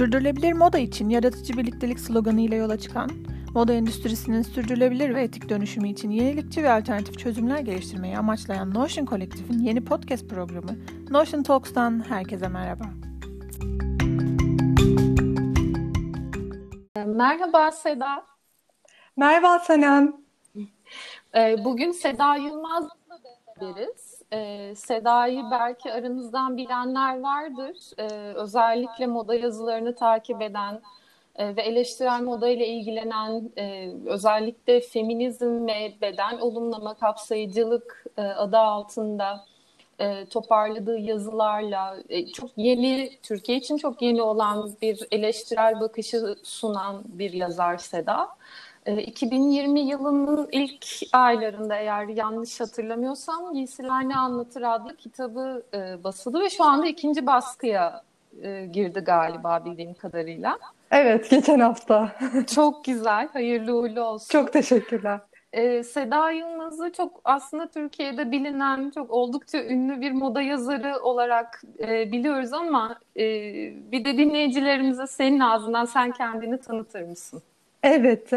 Sürdürülebilir moda için yaratıcı birliktelik sloganı ile yola çıkan, moda endüstrisinin sürdürülebilir ve etik dönüşümü için yenilikçi ve alternatif çözümler geliştirmeyi amaçlayan Notion Kolektif'in yeni podcast programı Notion Talks'tan herkese merhaba. Merhaba Seda. Merhaba Sanem. Ee, bugün Seda Yılmaz'la beraberiz e, Seda'yı belki aranızdan bilenler vardır. E, özellikle moda yazılarını takip eden e, ve eleştirel moda ile ilgilenen e, özellikle feminizm ve beden olumlama kapsayıcılık e, adı altında e, toparladığı yazılarla e, çok yeni, Türkiye için çok yeni olan bir eleştirel bakışı sunan bir yazar Seda. 2020 ee, yılının ilk aylarında eğer yanlış hatırlamıyorsam Giysiler Ne Anlatır adlı kitabı e, basıldı ve şu anda ikinci baskıya e, girdi galiba bildiğim kadarıyla. Evet, geçen hafta. çok güzel, hayırlı uğurlu olsun. Çok teşekkürler. Ee, Seda Yılmaz'ı çok aslında Türkiye'de bilinen, çok oldukça ünlü bir moda yazarı olarak e, biliyoruz ama e, bir de dinleyicilerimize senin ağzından sen kendini tanıtır mısın? Evet.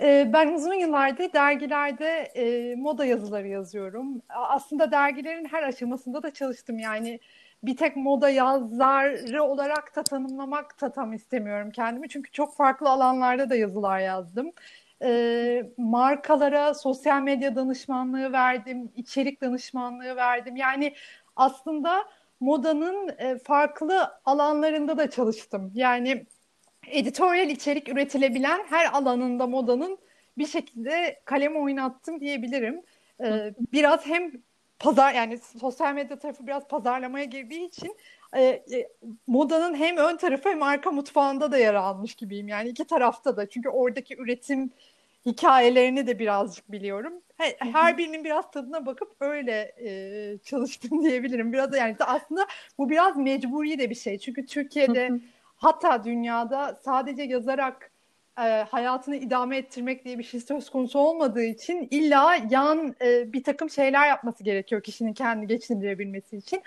E, ben uzun yıllardır dergilerde e, moda yazıları yazıyorum. Aslında dergilerin her aşamasında da çalıştım. Yani bir tek moda yazarı olarak da tanımlamak da tam istemiyorum kendimi. Çünkü çok farklı alanlarda da yazılar yazdım. E, markalara sosyal medya danışmanlığı verdim, içerik danışmanlığı verdim. Yani aslında modanın e, farklı alanlarında da çalıştım. Yani editoryal içerik üretilebilen her alanında modanın bir şekilde kalem oynattım diyebilirim. Ee, biraz hem pazar yani sosyal medya tarafı biraz pazarlamaya girdiği için e, e, modanın hem ön tarafı hem arka mutfağında da yer almış gibiyim. Yani iki tarafta da çünkü oradaki üretim hikayelerini de birazcık biliyorum. Her, her birinin biraz tadına bakıp öyle e, çalıştım diyebilirim. Biraz yani aslında bu biraz mecburi de bir şey. Çünkü Türkiye'de hatta dünyada sadece yazarak e, hayatını idame ettirmek diye bir şey söz konusu olmadığı için illa yan e, bir takım şeyler yapması gerekiyor kişinin kendi geçindirebilmesi için.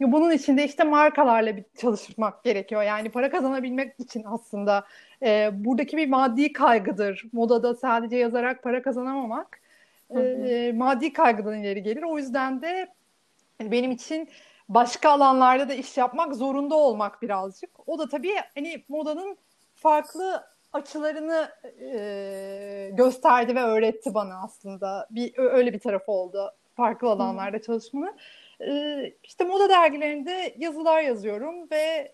Bunun için de işte markalarla bir çalışmak gerekiyor. Yani para kazanabilmek için aslında e, buradaki bir maddi kaygıdır. Modada sadece yazarak para kazanamamak e, maddi kaygıdan ileri gelir. O yüzden de benim için başka alanlarda da iş yapmak zorunda olmak birazcık. O da tabii hani modanın farklı açılarını e, gösterdi ve öğretti bana aslında. Bir öyle bir tarafı oldu farklı alanlarda Hı. çalışmanın. E, işte moda dergilerinde yazılar yazıyorum ve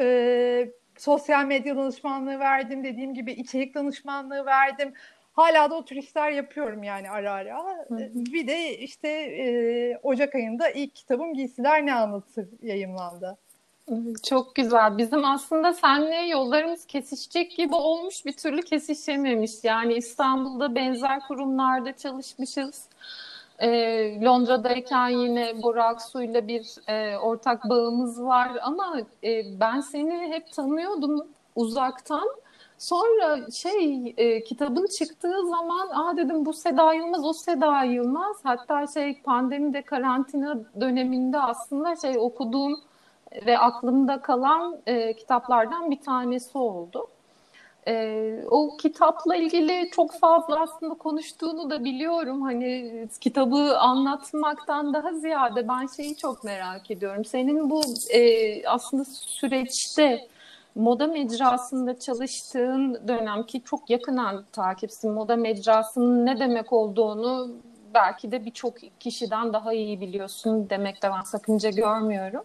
e, sosyal medya danışmanlığı verdim. Dediğim gibi içerik danışmanlığı verdim. Hala da o tür işler yapıyorum yani ara ara. Hı Bir de işte e, Ocak ayında ilk kitabım Giysiler Ne Anlatır yayımlandı. Çok güzel. Bizim aslında senle yollarımız kesişecek gibi olmuş bir türlü kesişememiş. Yani İstanbul'da benzer kurumlarda çalışmışız. E, Londra'dayken yine Bora Aksu'yla bir e, ortak bağımız var ama e, ben seni hep tanıyordum uzaktan. Sonra şey e, kitabın çıktığı zaman aa dedim bu Seda Yılmaz o Seda Yılmaz. Hatta şey pandemide karantina döneminde aslında şey okuduğum ve aklımda kalan e, kitaplardan bir tanesi oldu. E, o kitapla ilgili çok fazla aslında konuştuğunu da biliyorum. Hani kitabı anlatmaktan daha ziyade ben şeyi çok merak ediyorum. Senin bu e, aslında süreçte moda mecrasında çalıştığın dönem ki çok yakından takipsin moda mecrasının ne demek olduğunu belki de birçok kişiden daha iyi biliyorsun demekte ben sakınca görmüyorum.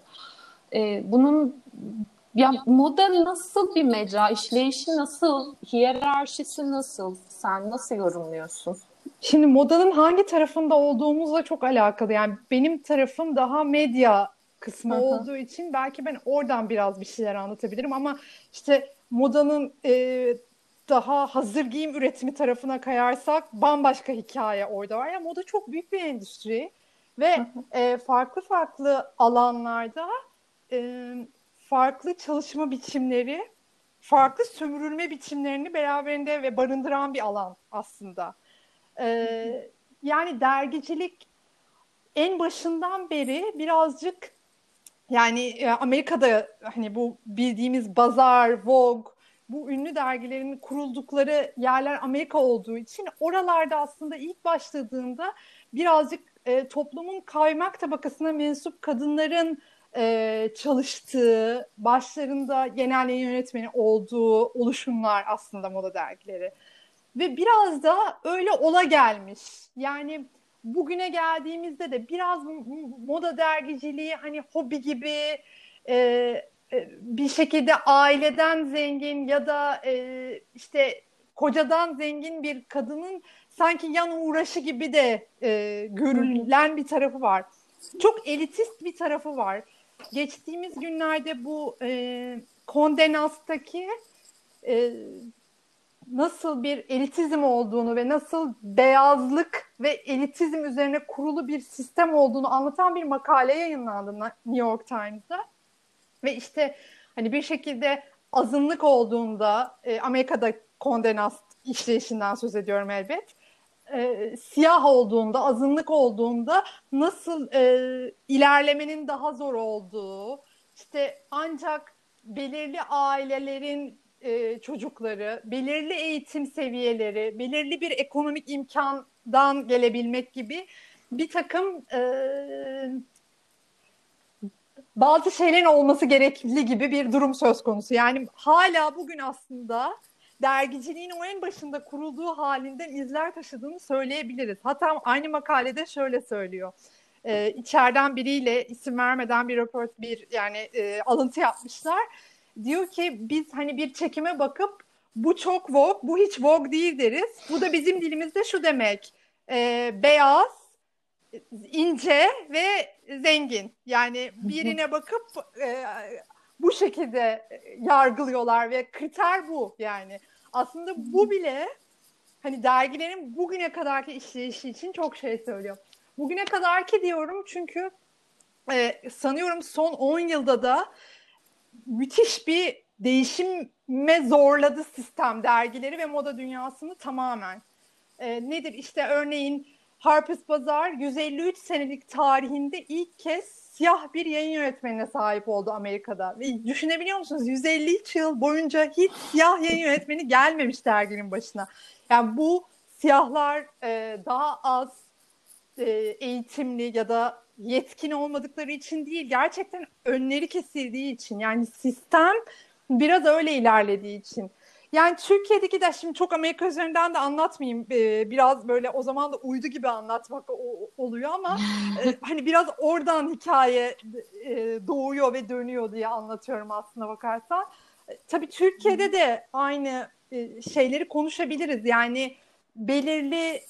Ee, bunun ya moda nasıl bir mecra, işleyişi nasıl, hiyerarşisi nasıl, sen nasıl yorumluyorsun? Şimdi modanın hangi tarafında olduğumuzla çok alakalı. Yani benim tarafım daha medya kısmı Hı-hı. olduğu için belki ben oradan biraz bir şeyler anlatabilirim ama işte modanın e, daha hazır giyim üretimi tarafına kayarsak bambaşka hikaye orada var. Yani moda çok büyük bir endüstri ve e, farklı farklı alanlarda e, farklı çalışma biçimleri, farklı sömürülme biçimlerini beraberinde ve barındıran bir alan aslında. E, yani dergicilik en başından beri birazcık Yani e, Amerika'da hani bu bildiğimiz Bazar, Vogue, bu ünlü dergilerin kuruldukları yerler Amerika olduğu için oralarda aslında ilk başladığında birazcık e, toplumun kaymak tabakasına mensup kadınların e, çalıştığı, başlarında genel yayın yönetmeni olduğu oluşumlar aslında moda dergileri. Ve biraz da öyle ola gelmiş. Yani bugüne geldiğimizde de biraz moda dergiciliği hani hobi gibi e, e, bir şekilde aileden zengin ya da e, işte kocadan zengin bir kadının sanki yan uğraşı gibi de e, görülen bir tarafı var. Çok elitist bir tarafı var. Geçtiğimiz günlerde bu e, Kondenas'taki e, nasıl bir elitizm olduğunu ve nasıl beyazlık ve elitizm üzerine kurulu bir sistem olduğunu anlatan bir makale yayınlandı New York Times'da. Ve işte hani bir şekilde azınlık olduğunda e, Amerika'da kondenast işleyişinden söz ediyorum elbet. E, siyah olduğunda, azınlık olduğunda nasıl e, ilerlemenin daha zor olduğu, işte ancak belirli ailelerin e, çocukları, belirli eğitim seviyeleri, belirli bir ekonomik imkandan gelebilmek gibi bir takım e, bazı şeylerin olması gerekli gibi bir durum söz konusu. Yani hala bugün aslında dergiciliğin o en başında kurulduğu halinden izler taşıdığını söyleyebiliriz. Hatta aynı makalede şöyle söylüyor. Ee, içeriden biriyle isim vermeden bir röport bir yani e, alıntı yapmışlar. Diyor ki biz hani bir çekime bakıp bu çok vogue, bu hiç vogue değil deriz. Bu da bizim dilimizde şu demek. E, beyaz, ince ve zengin. Yani birine bakıp e, bu şekilde yargılıyorlar ve kriter bu yani. Aslında bu bile hani dergilerin bugüne kadarki işleyişi için çok şey söylüyor. Bugüne kadarki diyorum çünkü e, sanıyorum son 10 yılda da müthiş bir değişime zorladı sistem dergileri ve moda dünyasını tamamen. E, nedir işte örneğin Harper's Bazaar 153 senelik tarihinde ilk kez siyah bir yayın yönetmenine sahip oldu Amerika'da. Ve düşünebiliyor musunuz? 153 yıl boyunca hiç siyah yayın yönetmeni gelmemiş derginin başına. Yani bu siyahlar e, daha az e, eğitimli ya da yetkin olmadıkları için değil, gerçekten önleri kesildiği için. Yani sistem biraz öyle ilerlediği için. Yani Türkiye'deki de şimdi çok Amerika üzerinden de anlatmayayım. Ee, biraz böyle o zaman da uydu gibi anlatmak oluyor ama e, hani biraz oradan hikaye e, doğuyor ve dönüyor diye anlatıyorum aslında bakarsan. E, tabii Türkiye'de de aynı şeyleri konuşabiliriz. Yani belirli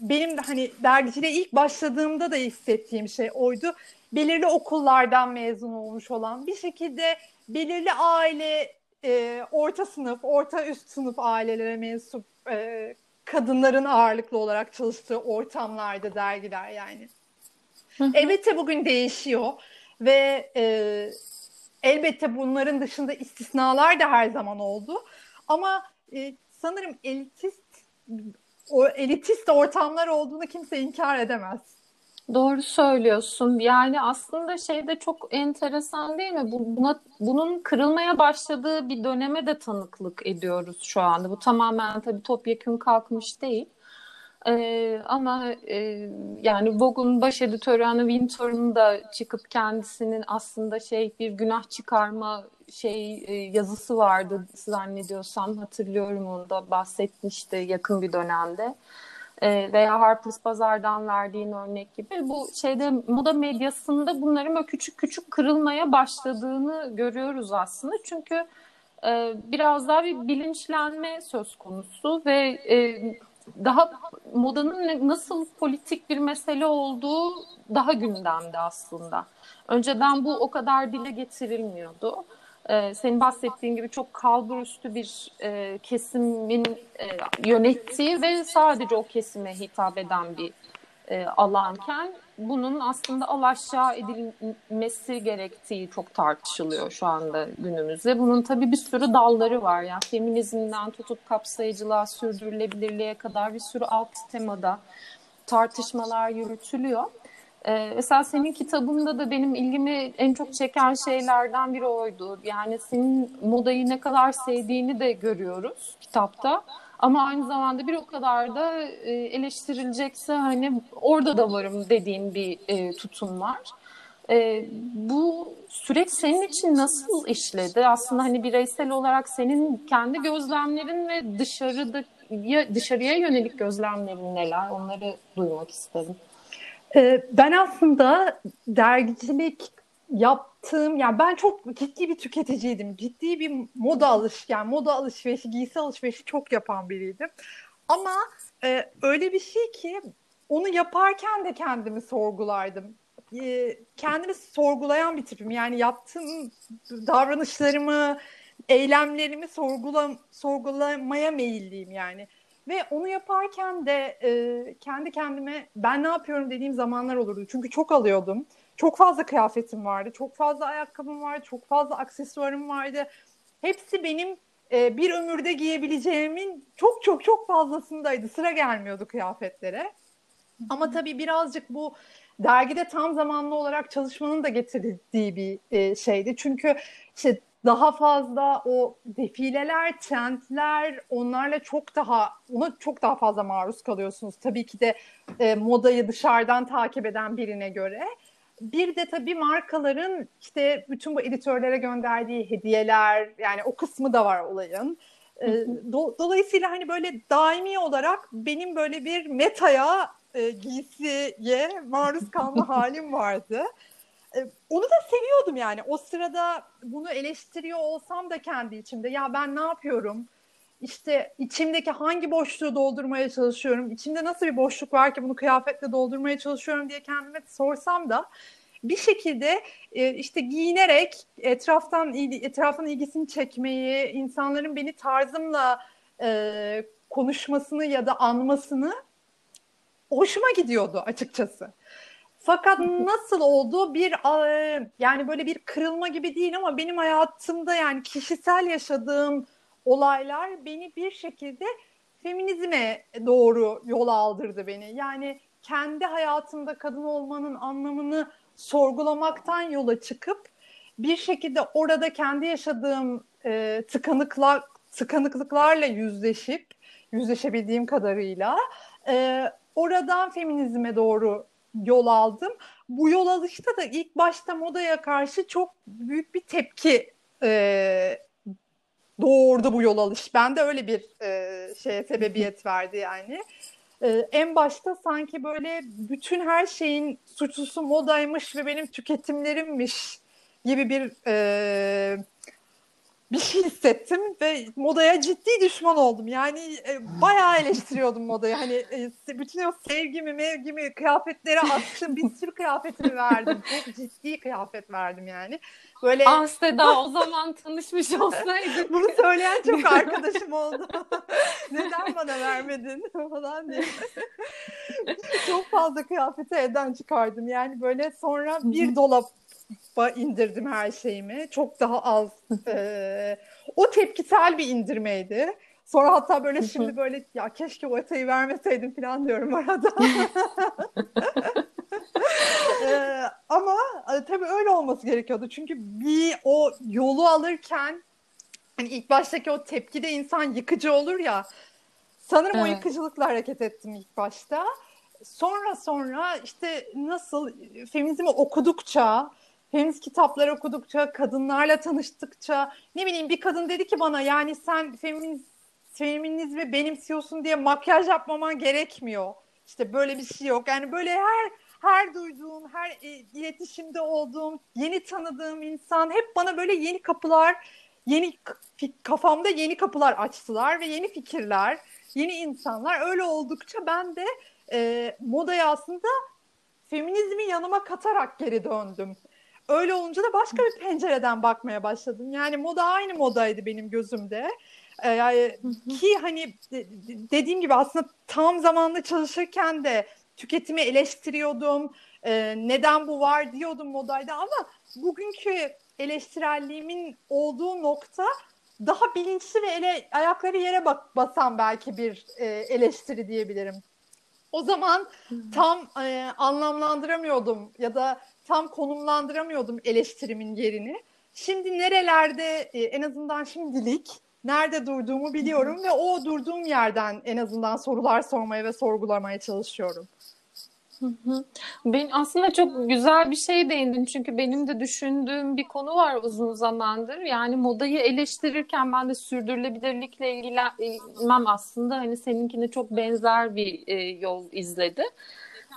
benim de hani dergiciliğe ilk başladığımda da hissettiğim şey oydu. Belirli okullardan mezun olmuş olan bir şekilde belirli aile e, orta sınıf, orta üst sınıf ailelere mensup e, kadınların ağırlıklı olarak çalıştığı ortamlarda dergiler yani. Elbette bugün değişiyor ve e, elbette bunların dışında istisnalar da her zaman oldu. Ama e, sanırım elitist o elitist ortamlar olduğunu kimse inkar edemez. Doğru söylüyorsun. Yani aslında şey de çok enteresan değil mi? Buna, bunun kırılmaya başladığı bir döneme de tanıklık ediyoruz şu anda. Bu tamamen tabii topyekun kalkmış değil. Ee, ama e, yani Vogue'un baş editörü Anna Wintour'un da çıkıp kendisinin aslında şey bir günah çıkarma şey e, yazısı vardı zannediyorsam hatırlıyorum onu da bahsetmişti yakın bir dönemde. E, veya Harper's Bazaar'dan verdiğin örnek gibi. Bu şeyde moda medyasında bunların böyle küçük küçük kırılmaya başladığını görüyoruz aslında. Çünkü e, biraz daha bir bilinçlenme söz konusu ve daha modanın nasıl politik bir mesele olduğu daha gündemde aslında. Önceden bu o kadar dile getirilmiyordu e, senin bahsettiğin gibi çok kalbur üstü bir e, kesimin e, yönettiği ve sadece o kesime hitap eden bir e, alanken bunun aslında alaşağı edilmesi gerektiği çok tartışılıyor şu anda günümüzde. Bunun tabii bir sürü dalları var. Yani feminizmden tutup kapsayıcılığa, sürdürülebilirliğe kadar bir sürü alt temada tartışmalar yürütülüyor. Ee, mesela senin kitabında da benim ilgimi en çok çeken şeylerden biri oydu. Yani senin modayı ne kadar sevdiğini de görüyoruz kitapta. Ama aynı zamanda bir o kadar da e, eleştirilecekse hani orada da varım dediğin bir e, tutum var. E, bu süreç senin için nasıl işledi? Aslında hani bireysel olarak senin kendi gözlemlerin ve dışarıda dışarıya yönelik gözlemlerin neler? Onları duymak istedim. Ee, ben aslında dergicilik yaptığım yani ben çok ciddi bir tüketiciydim. Ciddi bir moda alış yani moda alışverişi, giysi alışverişi çok yapan biriydim. Ama e, öyle bir şey ki onu yaparken de kendimi sorgulardım. E, kendimi sorgulayan bir tipim. Yani yaptığım davranışlarımı, eylemlerimi sorgula, sorgulamaya meyilliyim yani. Ve onu yaparken de e, kendi kendime ben ne yapıyorum dediğim zamanlar olurdu. Çünkü çok alıyordum. Çok fazla kıyafetim vardı. Çok fazla ayakkabım vardı. Çok fazla aksesuarım vardı. Hepsi benim e, bir ömürde giyebileceğimin çok çok çok fazlasındaydı. Sıra gelmiyordu kıyafetlere. Ama tabii birazcık bu dergide tam zamanlı olarak çalışmanın da getirdiği bir e, şeydi. Çünkü işte daha fazla o defileler, trendler onlarla çok daha ona çok daha fazla maruz kalıyorsunuz. Tabii ki de e, modayı dışarıdan takip eden birine göre. Bir de tabii markaların işte bütün bu editörlere gönderdiği hediyeler yani o kısmı da var olayın. E, do, dolayısıyla hani böyle daimi olarak benim böyle bir metaya e, giysiye maruz kalma halim vardı. Onu da seviyordum yani. O sırada bunu eleştiriyor olsam da kendi içimde ya ben ne yapıyorum? İşte içimdeki hangi boşluğu doldurmaya çalışıyorum? İçimde nasıl bir boşluk var ki bunu kıyafetle doldurmaya çalışıyorum diye kendime sorsam da bir şekilde işte giyinerek etraftan etrafın ilgisini çekmeyi, insanların beni tarzımla konuşmasını ya da anmasını hoşuma gidiyordu açıkçası. Fakat nasıl oldu bir yani böyle bir kırılma gibi değil ama benim hayatımda yani kişisel yaşadığım olaylar beni bir şekilde feminizme doğru yol aldırdı beni. Yani kendi hayatımda kadın olmanın anlamını sorgulamaktan yola çıkıp bir şekilde orada kendi yaşadığım e, tıkanıklar tıkanıklıklarla yüzleşip yüzleşebildiğim kadarıyla e, oradan feminizme doğru yol aldım. Bu yol alışta da ilk başta modaya karşı çok büyük bir tepki e, doğurdu bu yol alış. Ben de öyle bir e, şeye sebebiyet verdi yani. E, en başta sanki böyle bütün her şeyin suçlusu modaymış ve benim tüketimlerimmiş gibi bir e, bir şey hissettim ve modaya ciddi düşman oldum. Yani e, bayağı eleştiriyordum modayı. Hani e, bütün o sevgimi, mevgimi, kıyafetleri attım. Bir sürü kıyafetimi verdim. Çok ciddi kıyafet verdim yani. Böyle Ah Seda o zaman tanışmış olsaydık. Bunu söyleyen çok arkadaşım oldu. Neden bana vermedin falan diye. çok fazla kıyafeti evden çıkardım. Yani böyle sonra bir dolap indirdim her şeyimi. Çok daha az. e, o tepkisel bir indirmeydi. Sonra hatta böyle şimdi böyle ya keşke o eteği vermeseydim falan diyorum arada. ee, ama e, tabii öyle olması gerekiyordu. Çünkü bir o yolu alırken hani ilk baştaki o tepki de insan yıkıcı olur ya. Sanırım evet. o yıkıcılıkla hareket ettim ilk başta. Sonra sonra işte nasıl feminizmi okudukça, feminist kitaplar okudukça, kadınlarla tanıştıkça ne bileyim bir kadın dedi ki bana yani sen feminist feminizmi benimsiyorsun diye makyaj yapmaman gerekmiyor. İşte böyle bir şey yok. Yani böyle her her duyduğum, her e, iletişimde olduğum, yeni tanıdığım insan hep bana böyle yeni kapılar, yeni kafamda yeni kapılar açtılar ve yeni fikirler, yeni insanlar. Öyle oldukça ben de e, modaya aslında feminizmi yanıma katarak geri döndüm öyle olunca da başka bir pencereden bakmaya başladım. Yani moda aynı modaydı benim gözümde. Ee, yani ki hani dediğim gibi aslında tam zamanlı çalışırken de tüketimi eleştiriyordum. Ee, neden bu var diyordum modayda ama bugünkü eleştirelliğimin olduğu nokta daha bilinçli ve ele, ayakları yere bak, basan belki bir e, eleştiri diyebilirim. O zaman tam e, anlamlandıramıyordum ya da tam konumlandıramıyordum eleştirimin yerini. Şimdi nerelerde e, en azından şimdilik nerede durduğumu biliyorum ve o durduğum yerden en azından sorular sormaya ve sorgulamaya çalışıyorum. Ben aslında çok güzel bir şey değindin çünkü benim de düşündüğüm bir konu var uzun zamandır. Yani modayı eleştirirken ben de sürdürülebilirlikle ilgilenmem aslında. Hani seninkine çok benzer bir e, yol izledi.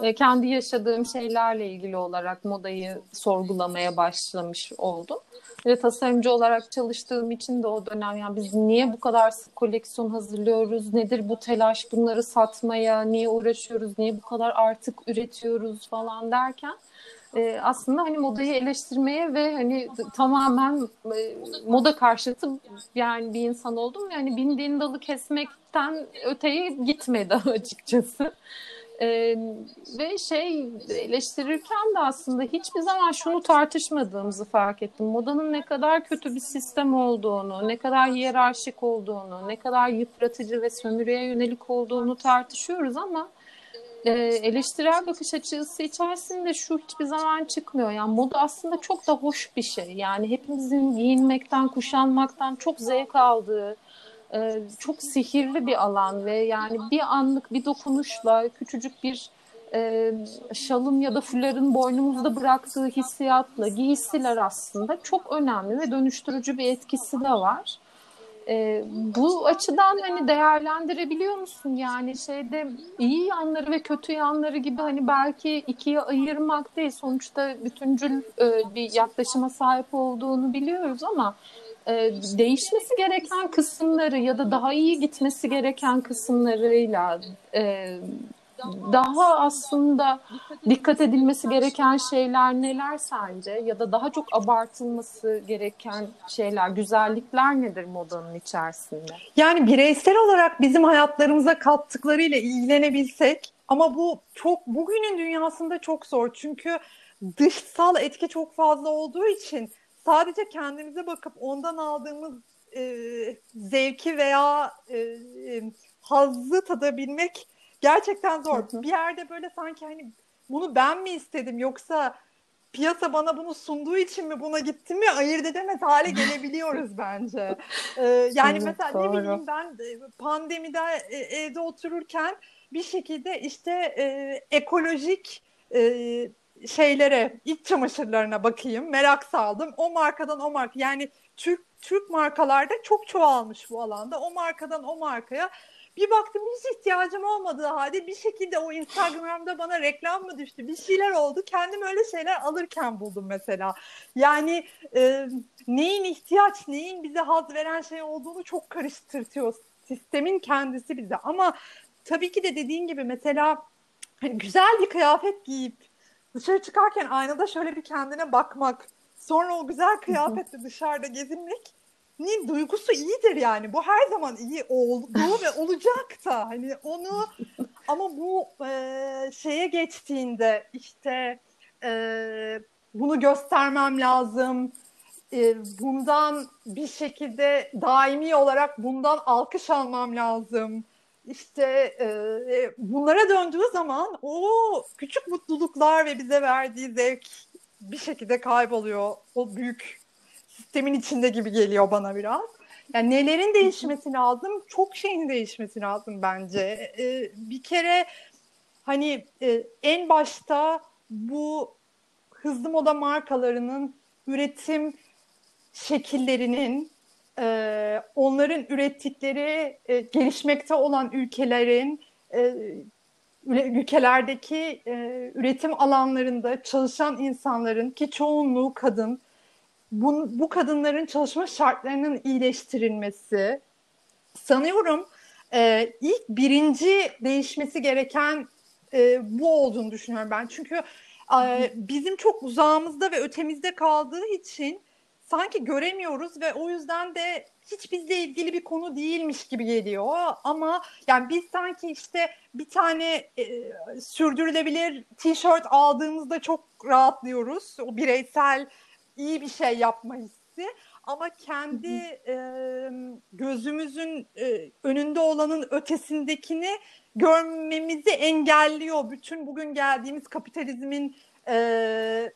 E, kendi yaşadığım şeylerle ilgili olarak modayı sorgulamaya başlamış oldum. Ve tasarımcı olarak çalıştığım için de o dönem yani biz niye bu kadar sık koleksiyon hazırlıyoruz? Nedir bu telaş bunları satmaya? Niye uğraşıyoruz? Niye bu kadar artık üretiyoruz falan derken e, aslında hani modayı eleştirmeye ve hani tamamen e, moda karşıtı yani bir insan oldum. Yani bindiğin dalı kesmekten öteye gitmedi açıkçası. Ee, ve şey eleştirirken de aslında hiçbir zaman şunu tartışmadığımızı fark ettim. Modanın ne kadar kötü bir sistem olduğunu, ne kadar hiyerarşik olduğunu, ne kadar yıpratıcı ve sömürüye yönelik olduğunu tartışıyoruz ama e, eleştirel bakış açısı içerisinde şu hiçbir zaman çıkmıyor. Yani moda aslında çok da hoş bir şey. Yani hepimizin giyinmekten, kuşanmaktan çok zevk aldığı, e, çok sihirli bir alan ve yani bir anlık bir dokunuşla küçücük bir e, şalın ya da fuların boynumuzda bıraktığı hissiyatla giysiler aslında çok önemli ve dönüştürücü bir etkisi de var. E, bu açıdan hani değerlendirebiliyor musun? Yani şeyde iyi yanları ve kötü yanları gibi hani belki ikiye ayırmak değil. Sonuçta bütüncül e, bir yaklaşıma sahip olduğunu biliyoruz ama e, değişmesi gereken kısımları ya da daha iyi gitmesi gereken kısımlarıyla e, daha aslında dikkat edilmesi gereken şeyler neler sence? Ya da daha çok abartılması gereken şeyler, güzellikler nedir modanın içerisinde? Yani bireysel olarak bizim hayatlarımıza kattıklarıyla ilgilenebilsek ama bu çok bugünün dünyasında çok zor. Çünkü dışsal etki çok fazla olduğu için sadece kendimize bakıp ondan aldığımız e, zevki veya e, e, hazzı tadabilmek gerçekten zor. Hı hı. Bir yerde böyle sanki hani bunu ben mi istedim yoksa piyasa bana bunu sunduğu için mi buna gittim mi ayırt edemez hale gelebiliyoruz bence. Ee, yani evet, mesela doğru. ne bileyim ben pandemide e, evde otururken bir şekilde işte e, ekolojik e, şeylere, iç çamaşırlarına bakayım. Merak saldım. O markadan o marka yani Türk Türk markalarda çok çoğalmış bu alanda. O markadan o markaya bir baktım hiç ihtiyacım olmadığı halde bir şekilde o Instagram'da bana reklam mı düştü? Bir şeyler oldu. Kendim öyle şeyler alırken buldum mesela. Yani e, neyin ihtiyaç, neyin bize haz veren şey olduğunu çok karıştırtıyor sistemin kendisi bize. Ama tabii ki de dediğin gibi mesela hani güzel bir kıyafet giyip dışarı çıkarken aynada şöyle bir kendine bakmak, sonra o güzel kıyafetle dışarıda gezinmek ni duygusu iyidir yani. Bu her zaman iyi oldu ve olacak da. Hani onu ama bu e, şeye geçtiğinde işte e, bunu göstermem lazım. E, bundan bir şekilde daimi olarak bundan alkış almam lazım işte e, e, bunlara döndüğü zaman o küçük mutluluklar ve bize verdiği zevk bir şekilde kayboluyor. O büyük sistemin içinde gibi geliyor bana biraz. Yani nelerin değişmesi lazım? Çok şeyin değişmesi lazım bence. E, bir kere hani e, en başta bu hızlı moda markalarının üretim şekillerinin e, onların ürettikleri e, gelişmekte olan ülkelerin e, ülkelerdeki e, üretim alanlarında çalışan insanların ki çoğunluğu kadın bu, bu kadınların çalışma şartlarının iyileştirilmesi sanıyorum e, ilk birinci değişmesi gereken e, bu olduğunu düşünüyorum ben. Çünkü e, bizim çok uzağımızda ve ötemizde kaldığı için sanki göremiyoruz ve o yüzden de hiç bizle ilgili bir konu değilmiş gibi geliyor. Ama yani biz sanki işte bir tane e, sürdürülebilir tişört aldığımızda çok rahatlıyoruz. O bireysel iyi bir şey yapma hissi. Ama kendi e, gözümüzün e, önünde olanın ötesindekini görmemizi engelliyor. Bütün bugün geldiğimiz kapitalizmin e,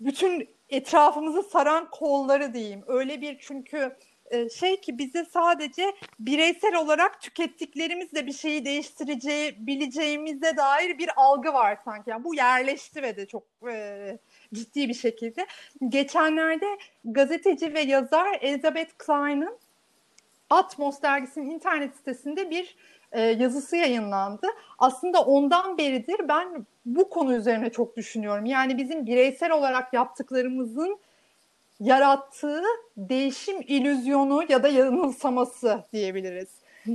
bütün etrafımızı saran kolları diyeyim. Öyle bir çünkü e, şey ki bize sadece bireysel olarak tükettiklerimizle bir şeyi değiştireceği bileceğimize dair bir algı var sanki. Yani bu yerleşti ve de çok e, ciddi bir şekilde. Geçenlerde gazeteci ve yazar Elizabeth Klein'ın Atmos dergisinin internet sitesinde bir e, yazısı yayınlandı. Aslında ondan beridir ben bu konu üzerine çok düşünüyorum. Yani bizim bireysel olarak yaptıklarımızın yarattığı değişim ilüzyonu ya da yanılsaması diyebiliriz.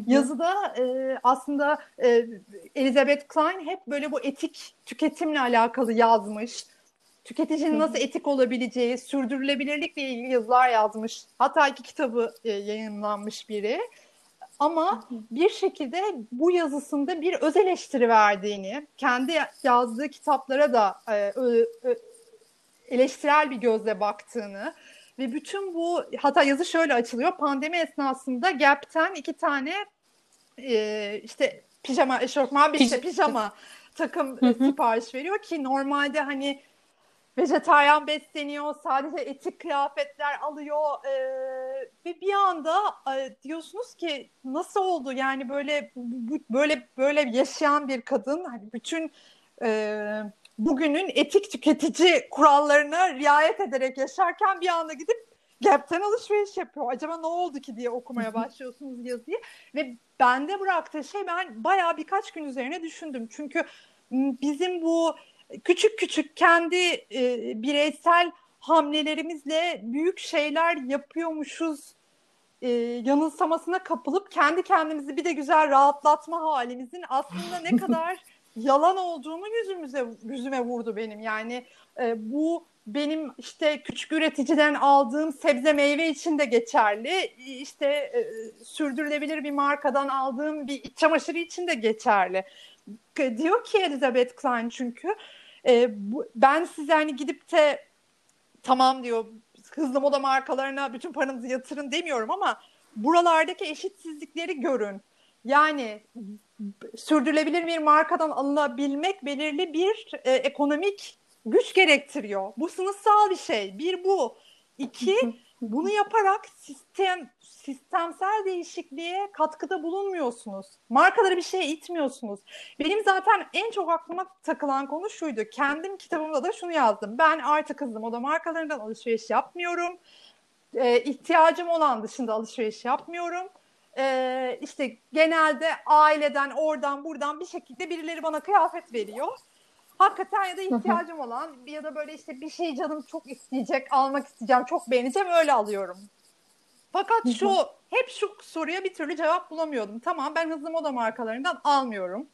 Yazıda e, aslında e, Elizabeth Klein hep böyle bu etik tüketimle alakalı yazmış. Tüketicinin nasıl etik olabileceği, sürdürülebilirlikle ilgili yazılar yazmış. Hatta iki kitabı e, yayınlanmış biri. Ama bir şekilde bu yazısında bir öz eleştiri verdiğini, kendi yazdığı kitaplara da e, ö, ö, eleştirel bir gözle baktığını ve bütün bu hatta yazı şöyle açılıyor. Pandemi esnasında Gap'ten iki tane e, işte pijama, eşofman bir işte pijama takım sipariş veriyor ki normalde hani vejetaryen besleniyor, sadece etik kıyafetler alıyor e, ve bir anda e, diyorsunuz ki nasıl oldu yani böyle bu, böyle böyle yaşayan bir kadın hani bütün e, bugünün etik tüketici kurallarına riayet ederek yaşarken bir anda gidip Gap'ten alışveriş yapıyor. Acaba ne oldu ki diye okumaya başlıyorsunuz yazıyı. Ve bende bıraktığı şey ben bayağı birkaç gün üzerine düşündüm. Çünkü bizim bu küçük küçük kendi e, bireysel hamlelerimizle büyük şeyler yapıyormuşuz e, yanılsamasına kapılıp kendi kendimizi bir de güzel rahatlatma halimizin aslında ne kadar yalan olduğunu yüzümüze yüzüme vurdu benim. Yani e, bu benim işte küçük üreticiden aldığım sebze meyve için de geçerli. İşte e, sürdürülebilir bir markadan aldığım bir iç çamaşırı için de geçerli. Diyor ki Elizabeth Klein çünkü e, bu, ben size hani gidip de tamam diyor hızlı moda markalarına bütün paranızı yatırın demiyorum ama buralardaki eşitsizlikleri görün. Yani sürdürülebilir bir markadan alınabilmek belirli bir e, ekonomik güç gerektiriyor. Bu sınıfsal bir şey. Bir bu. İki, bunu yaparak sistem sistemsel değişikliğe katkıda bulunmuyorsunuz. Markaları bir şeye itmiyorsunuz. Benim zaten en çok aklıma takılan konu şuydu. Kendim kitabımda da şunu yazdım. Ben artık hızlı moda markalarından alışveriş yapmıyorum. Ee, ihtiyacım olan dışında alışveriş yapmıyorum. Ee, işte genelde aileden oradan buradan bir şekilde birileri bana kıyafet veriyor hakikaten ya da ihtiyacım olan ya da böyle işte bir şey canım çok isteyecek, almak isteyeceğim, çok beğeneceğim öyle alıyorum. Fakat şu hep şu soruya bir türlü cevap bulamıyordum. Tamam ben hızlı moda markalarından almıyorum.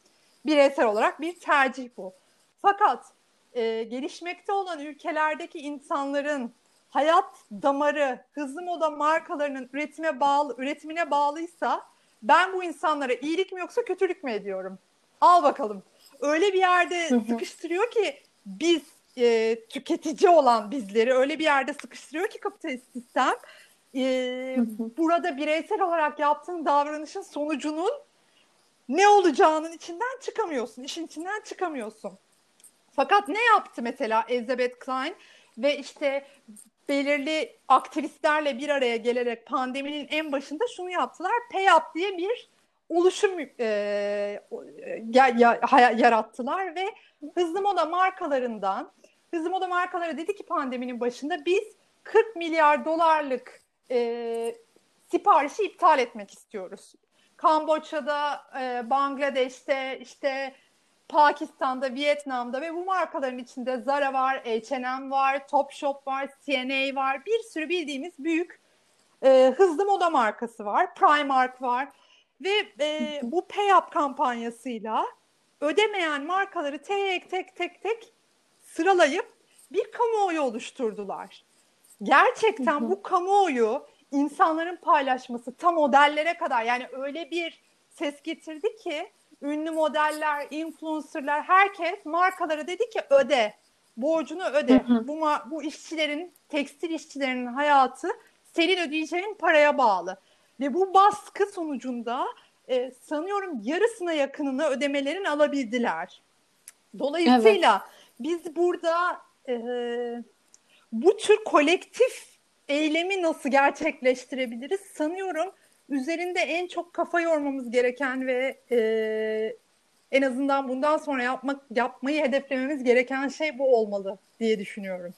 Bireysel olarak bir tercih bu. Fakat e, gelişmekte olan ülkelerdeki insanların hayat damarı hızlı moda markalarının üretime bağlı üretimine bağlıysa ben bu insanlara iyilik mi yoksa kötülük mü ediyorum? Al bakalım öyle bir yerde sıkıştırıyor ki biz e, tüketici olan bizleri öyle bir yerde sıkıştırıyor ki kapitalist sistem e, burada bireysel olarak yaptığın davranışın sonucunun ne olacağının içinden çıkamıyorsun. işin içinden çıkamıyorsun. Fakat ne yaptı mesela Elizabeth Klein ve işte belirli aktivistlerle bir araya gelerek pandeminin en başında şunu yaptılar. Pay Up diye bir oluşum e, ya, ya, yarattılar ve hızlı moda markalarından hızlı moda markaları dedi ki pandeminin başında biz 40 milyar dolarlık e, siparişi iptal etmek istiyoruz. Kamboçya'da, e, Bangladeş'te, işte Pakistan'da, Vietnam'da ve bu markaların içinde Zara var, H&M var, Topshop var, CNA var. Bir sürü bildiğimiz büyük e, hızlı moda markası var. Primark var. Ve e, bu PayUp kampanyasıyla ödemeyen markaları tek tek tek tek sıralayıp bir kamuoyu oluşturdular. Gerçekten bu kamuoyu insanların paylaşması tam modellere kadar yani öyle bir ses getirdi ki ünlü modeller, influencerlar herkes markalara dedi ki öde. Borcunu öde. Bu bu işçilerin, tekstil işçilerinin hayatı senin ödeyeceğin paraya bağlı. Ve bu baskı sonucunda e, sanıyorum yarısına yakınını ödemelerin alabildiler. Dolayısıyla evet. biz burada e, bu tür kolektif eylemi nasıl gerçekleştirebiliriz? Sanıyorum üzerinde en çok kafa yormamız gereken ve e, en azından bundan sonra yapmak yapmayı hedeflememiz gereken şey bu olmalı diye düşünüyorum.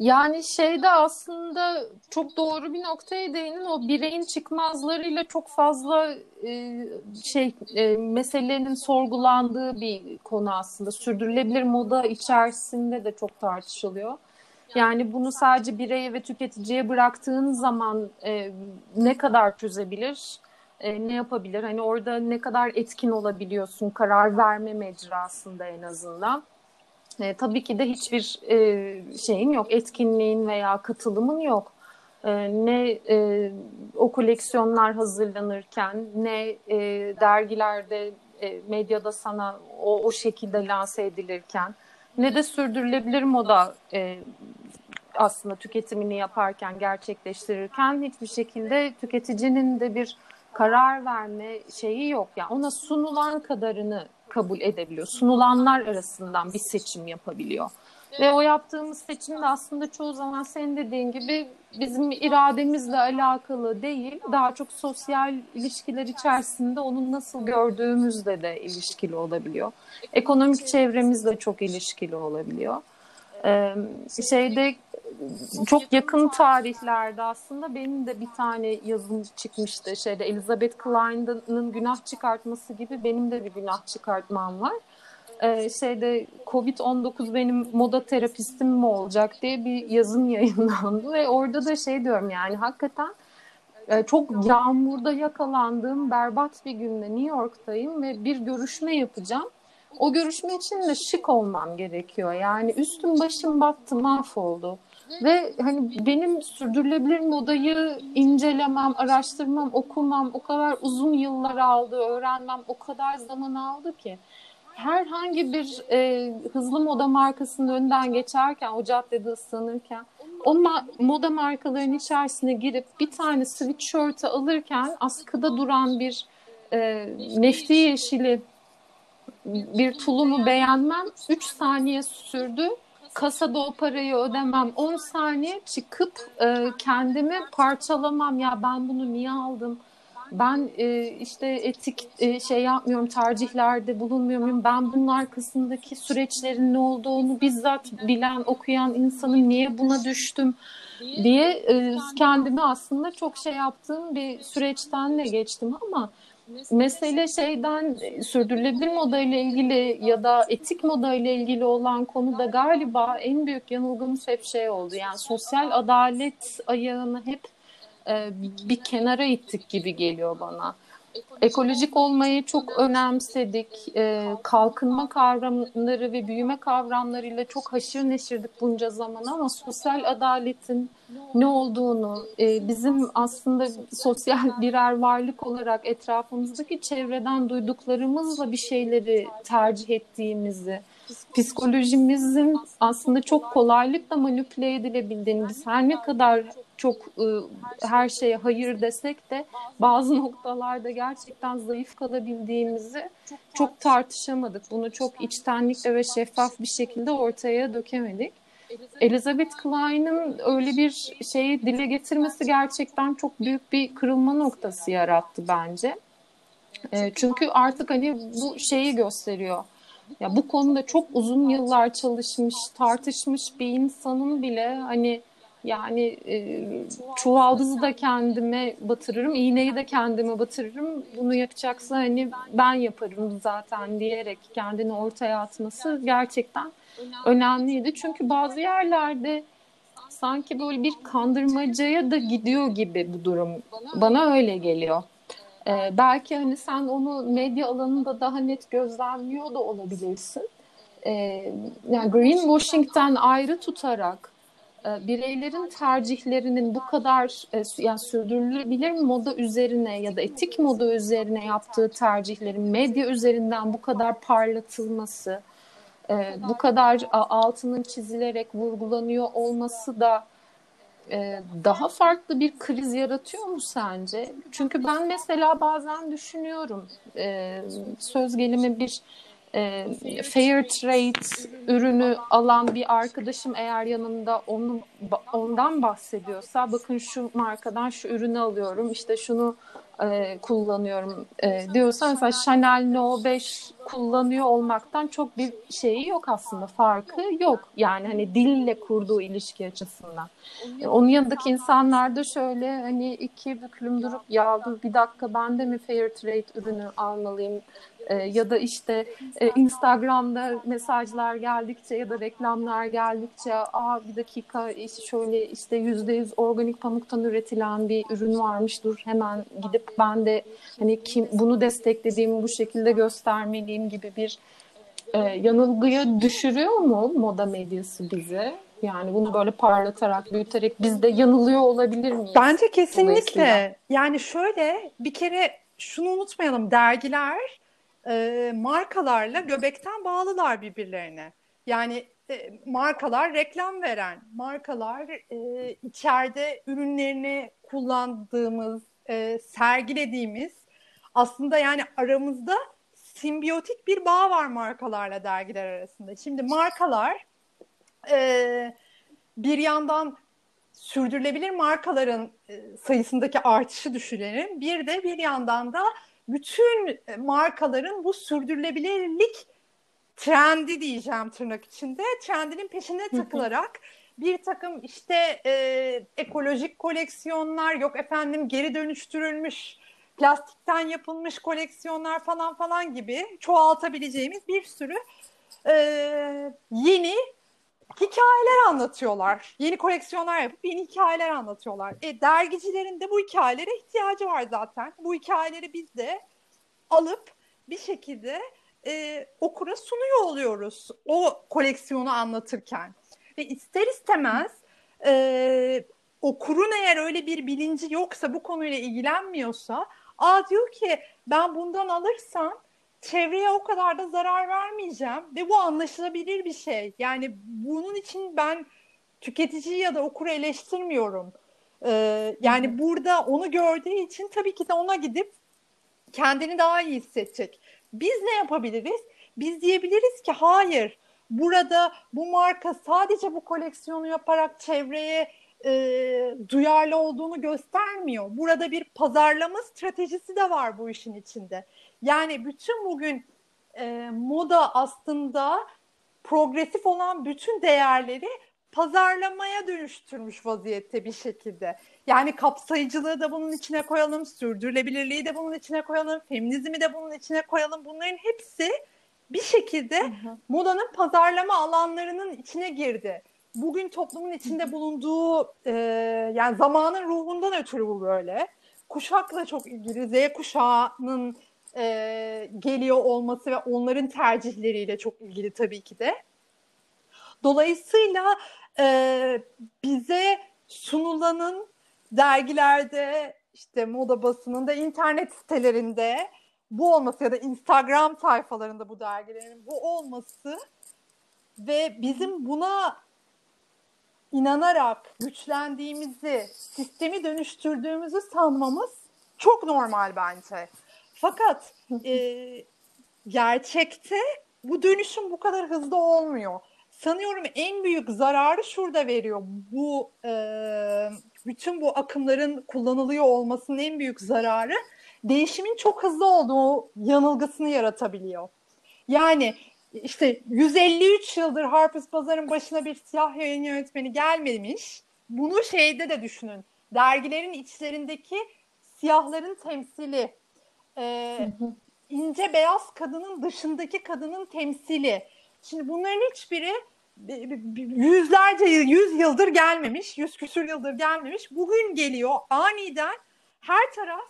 Yani şeyde aslında çok doğru bir noktaya değinin o bireyin çıkmazlarıyla çok fazla e, şey e, meselenin sorgulandığı bir konu aslında sürdürülebilir moda içerisinde de çok tartışılıyor. Yani bunu sadece bireye ve tüketiciye bıraktığın zaman e, ne kadar çözebilir, e, ne yapabilir? Hani orada ne kadar etkin olabiliyorsun karar verme mecrasında en azından. E, tabii ki de hiçbir e, şeyin yok, etkinliğin veya katılımın yok. E, ne e, o koleksiyonlar hazırlanırken, ne e, dergilerde, e, medyada sana o, o şekilde lanse edilirken, ne de sürdürülebilir moda e, aslında tüketimini yaparken, gerçekleştirirken hiçbir şekilde tüketicinin de bir karar verme şeyi yok. Yani ona sunulan kadarını kabul edebiliyor. Sunulanlar arasından bir seçim yapabiliyor. Ve o yaptığımız seçim de aslında çoğu zaman senin dediğin gibi bizim irademizle alakalı değil, daha çok sosyal ilişkiler içerisinde onun nasıl gördüğümüzle de ilişkili olabiliyor. Ekonomik çevremizle çok ilişkili olabiliyor. Ee, şeyde çok yakın tarihlerde aslında benim de bir tane yazım çıkmıştı. Şeyde Elizabeth Klein'ın günah çıkartması gibi benim de bir günah çıkartmam var. Ee, şeyde Covid-19 benim moda terapistim mi olacak diye bir yazım yayınlandı ve orada da şey diyorum yani hakikaten e, çok yağmurda yakalandığım berbat bir günde New York'tayım ve bir görüşme yapacağım o görüşme için de şık olmam gerekiyor. Yani üstüm başım battı, mahvoldu. Ve hani benim sürdürülebilir modayı incelemem, araştırmam, okumam o kadar uzun yıllar aldı, öğrenmem o kadar zaman aldı ki. Herhangi bir e, hızlı moda markasının önünden geçerken, o caddede ıslanırken, o ma- moda markalarının içerisine girip bir tane sweatshirt'ı alırken askıda duran bir e, nefti yeşili bir tulumu beğenmem 3 saniye sürdü. Kasada o parayı ödemem 10 saniye çıkıp e, kendimi parçalamam ya ben bunu niye aldım? Ben e, işte etik e, şey yapmıyorum, tercihlerde bulunmuyor muyum? Ben bunun arkasındaki süreçlerin ne olduğunu bizzat bilen, okuyan insanın niye buna düştüm diye e, kendimi aslında çok şey yaptığım bir süreçten de geçtim ama mesele şeyden sürdürülebilir moda ile ilgili ya da etik moda ile ilgili olan konuda galiba en büyük yanılgımız hep şey oldu. Yani sosyal adalet ayağını hep e, bir kenara ittik gibi geliyor bana ekolojik olmayı çok önemsedik. E, kalkınma kavramları ve büyüme kavramlarıyla çok haşır neşirdik bunca zaman ama sosyal adaletin ne olduğunu, e, bizim aslında sosyal birer varlık olarak etrafımızdaki çevreden duyduklarımızla bir şeyleri tercih ettiğimizi, psikolojimizin aslında çok kolaylıkla manipüle edilebildiğini, biz her ne kadar çok e, her şeye hayır desek de bazı noktalarda gerçekten zayıf kalabildiğimizi çok tartışamadık. Bunu çok içtenlikle ve şeffaf bir şekilde ortaya dökemedik. Elizabeth Klein'in öyle bir şeyi dile getirmesi gerçekten çok büyük bir kırılma noktası yarattı bence. E, çünkü artık hani bu şeyi gösteriyor. Ya bu konuda çok uzun yıllar çalışmış, tartışmış bir insanın bile hani yani e, çuvaldızı da kendime batırırım, iğneyi de kendime batırırım. Bunu yapacaksa hani ben yaparım zaten diyerek kendini ortaya atması gerçekten önemliydi. Çünkü bazı yerlerde sanki böyle bir kandırmacaya da gidiyor gibi bu durum. Bana öyle geliyor. Ee, belki hani sen onu medya alanında daha net gözlemliyor da olabilirsin. Ee, yani greenwashing'ten ayrı tutarak e, bireylerin tercihlerinin bu kadar e, yani sürdürülebilir moda üzerine ya da etik moda üzerine yaptığı tercihlerin medya üzerinden bu kadar parlatılması, e, bu kadar altının çizilerek vurgulanıyor olması da e, daha farklı bir kriz yaratıyor mu sence? Çünkü ben mesela bazen düşünüyorum e, söz gelimi bir e, fair trade ürünü alan bir arkadaşım eğer yanımda onu ondan bahsediyorsa bakın şu markadan şu ürünü alıyorum işte şunu e, kullanıyorum e, diyorsa mesela Chanel No 5 kullanıyor olmaktan çok bir şeyi yok aslında farkı yok yani hani dille kurduğu ilişki açısından. E, onun yanındaki insanlar da şöyle hani iki büklüm durup ya bir dakika ben de mi fair trade ürünü almalıyım e, ya da işte e, Instagram'da mesajlar geldikçe ya da reklamlar geldikçe aa bir dakika işte şöyle işte yüzde yüz organik pamuktan üretilen bir ürün varmış dur hemen gidip ben de hani kim bunu desteklediğimi bu şekilde göstermeliyim gibi bir e, yanılgıya düşürüyor mu moda medyası bizi? Yani bunu böyle parlatarak, büyüterek biz de yanılıyor olabilir miyiz? Bence kesinlikle. Yani şöyle bir kere şunu unutmayalım. Dergiler e, markalarla göbekten bağlılar birbirlerine. Yani e, markalar reklam veren, markalar e, içeride ürünlerini kullandığımız, e, sergilediğimiz aslında yani aramızda simbiyotik bir bağ var markalarla dergiler arasında. Şimdi markalar e, bir yandan sürdürülebilir markaların sayısındaki artışı düşünelim. Bir de bir yandan da bütün markaların bu sürdürülebilirlik trendi diyeceğim tırnak içinde. Trendinin peşine takılarak bir takım işte e, ekolojik koleksiyonlar yok efendim geri dönüştürülmüş plastikten yapılmış koleksiyonlar falan falan gibi çoğaltabileceğimiz bir sürü e, yeni hikayeler anlatıyorlar. Yeni koleksiyonlar yapıp yeni hikayeler anlatıyorlar. E, dergicilerin de bu hikayelere ihtiyacı var zaten. Bu hikayeleri biz de alıp bir şekilde e, okura sunuyor oluyoruz o koleksiyonu anlatırken. Ve ister istemez e, okurun eğer öyle bir bilinci yoksa bu konuyla ilgilenmiyorsa aa diyor ki ben bundan alırsam çevreye o kadar da zarar vermeyeceğim ve bu anlaşılabilir bir şey. Yani bunun için ben tüketici ya da okuru eleştirmiyorum. Ee, yani Hı-hı. burada onu gördüğü için tabii ki de ona gidip kendini daha iyi hissedecek. Biz ne yapabiliriz? Biz diyebiliriz ki hayır burada bu marka sadece bu koleksiyonu yaparak çevreye e, duyarlı olduğunu göstermiyor. Burada bir pazarlama stratejisi de var bu işin içinde. Yani bütün bugün e, moda aslında progresif olan bütün değerleri pazarlamaya dönüştürmüş vaziyette bir şekilde. Yani kapsayıcılığı da bunun içine koyalım, sürdürülebilirliği de bunun içine koyalım, feminizmi de bunun içine koyalım. Bunların hepsi bir şekilde hı hı. modanın pazarlama alanlarının içine girdi. Bugün toplumun içinde bulunduğu e, yani zamanın ruhundan ötürü bu böyle. Kuşakla çok ilgili. Z kuşağının e, geliyor olması ve onların tercihleriyle çok ilgili tabii ki de. Dolayısıyla e, bize sunulanın dergilerde işte moda basınında internet sitelerinde bu olması ya da Instagram sayfalarında bu dergilerin bu olması ve bizim buna inanarak güçlendiğimizi, sistemi dönüştürdüğümüzü sanmamız çok normal bence. Fakat e, gerçekte bu dönüşüm bu kadar hızlı olmuyor. Sanıyorum en büyük zararı şurada veriyor. Bu e, bütün bu akımların kullanılıyor olmasının en büyük zararı değişimin çok hızlı olduğu yanılgısını yaratabiliyor. Yani işte 153 yıldır Harper's Bazaar'ın başına bir siyah yayın yönetmeni gelmemiş. Bunu şeyde de düşünün. Dergilerin içlerindeki siyahların temsili, e, ince beyaz kadının dışındaki kadının temsili. Şimdi bunların hiçbiri yüzlerce yüz yıldır gelmemiş, yüz küsür yıldır gelmemiş. Bugün geliyor aniden her taraf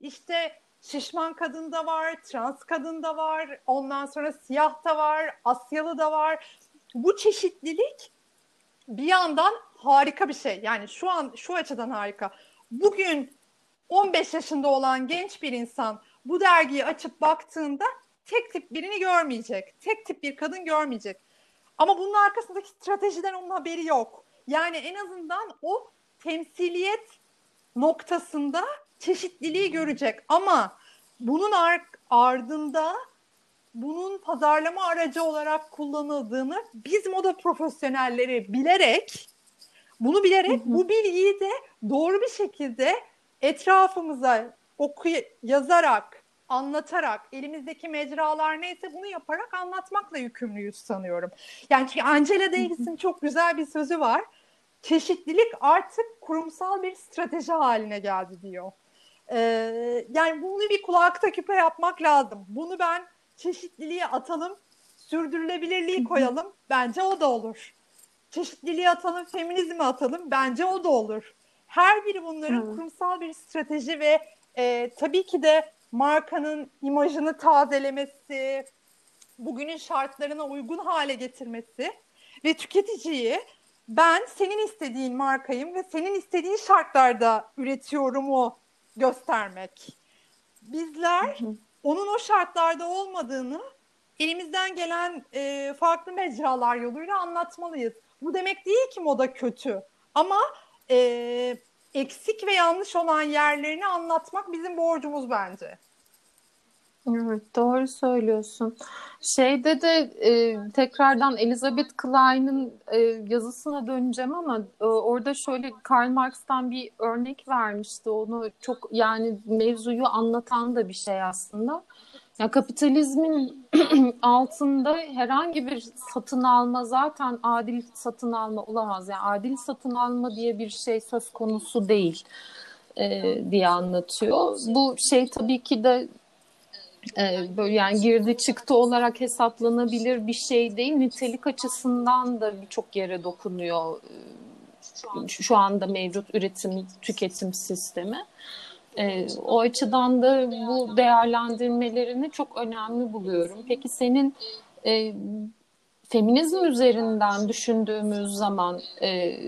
işte şişman kadın da var, trans kadın da var, ondan sonra siyah da var, Asyalı da var. Bu çeşitlilik bir yandan harika bir şey. Yani şu an şu açıdan harika. Bugün 15 yaşında olan genç bir insan bu dergiyi açıp baktığında tek tip birini görmeyecek. Tek tip bir kadın görmeyecek. Ama bunun arkasındaki stratejiden onun haberi yok. Yani en azından o temsiliyet noktasında çeşitliliği görecek ama bunun ardında bunun pazarlama aracı olarak kullanıldığını biz moda profesyonelleri bilerek bunu bilerek hı hı. bu bilgiyi de doğru bir şekilde etrafımıza oku yazarak, anlatarak, elimizdeki mecralar neyse bunu yaparak anlatmakla yükümlüyüz sanıyorum. Yani çünkü Angela Davis'in çok güzel bir sözü var. Çeşitlilik artık kurumsal bir strateji haline geldi diyor. Ee, yani bunu bir kulakta küpe yapmak lazım. Bunu ben çeşitliliğe atalım, sürdürülebilirliği koyalım. Bence o da olur. Çeşitliliği atalım, feminizmi atalım. Bence o da olur. Her biri bunların hmm. kurumsal bir strateji ve e, tabii ki de markanın imajını tazelemesi, bugünün şartlarına uygun hale getirmesi ve tüketiciyi ben senin istediğin markayım ve senin istediğin şartlarda üretiyorum o göstermek. Bizler onun o şartlarda olmadığını elimizden gelen e, farklı mecralar yoluyla anlatmalıyız. Bu demek değil ki moda kötü ama e, eksik ve yanlış olan yerlerini anlatmak bizim borcumuz bence. Evet doğru söylüyorsun. Şeyde de e, tekrardan Elizabeth Klein'in e, yazısına döneceğim ama e, orada şöyle Karl Marx'tan bir örnek vermişti. Onu çok yani mevzuyu anlatan da bir şey aslında. Ya kapitalizmin altında herhangi bir satın alma zaten adil satın alma olamaz. Yani adil satın alma diye bir şey söz konusu değil e, diye anlatıyor. Bu şey tabii ki de e, böyle yani girdi çıktı olarak hesaplanabilir bir şey değil. Nitelik açısından da birçok yere dokunuyor e, şu anda mevcut üretim tüketim sistemi. E, o açıdan da bu değerlendirmelerini çok önemli buluyorum. Peki senin e, feminizm üzerinden düşündüğümüz zaman e,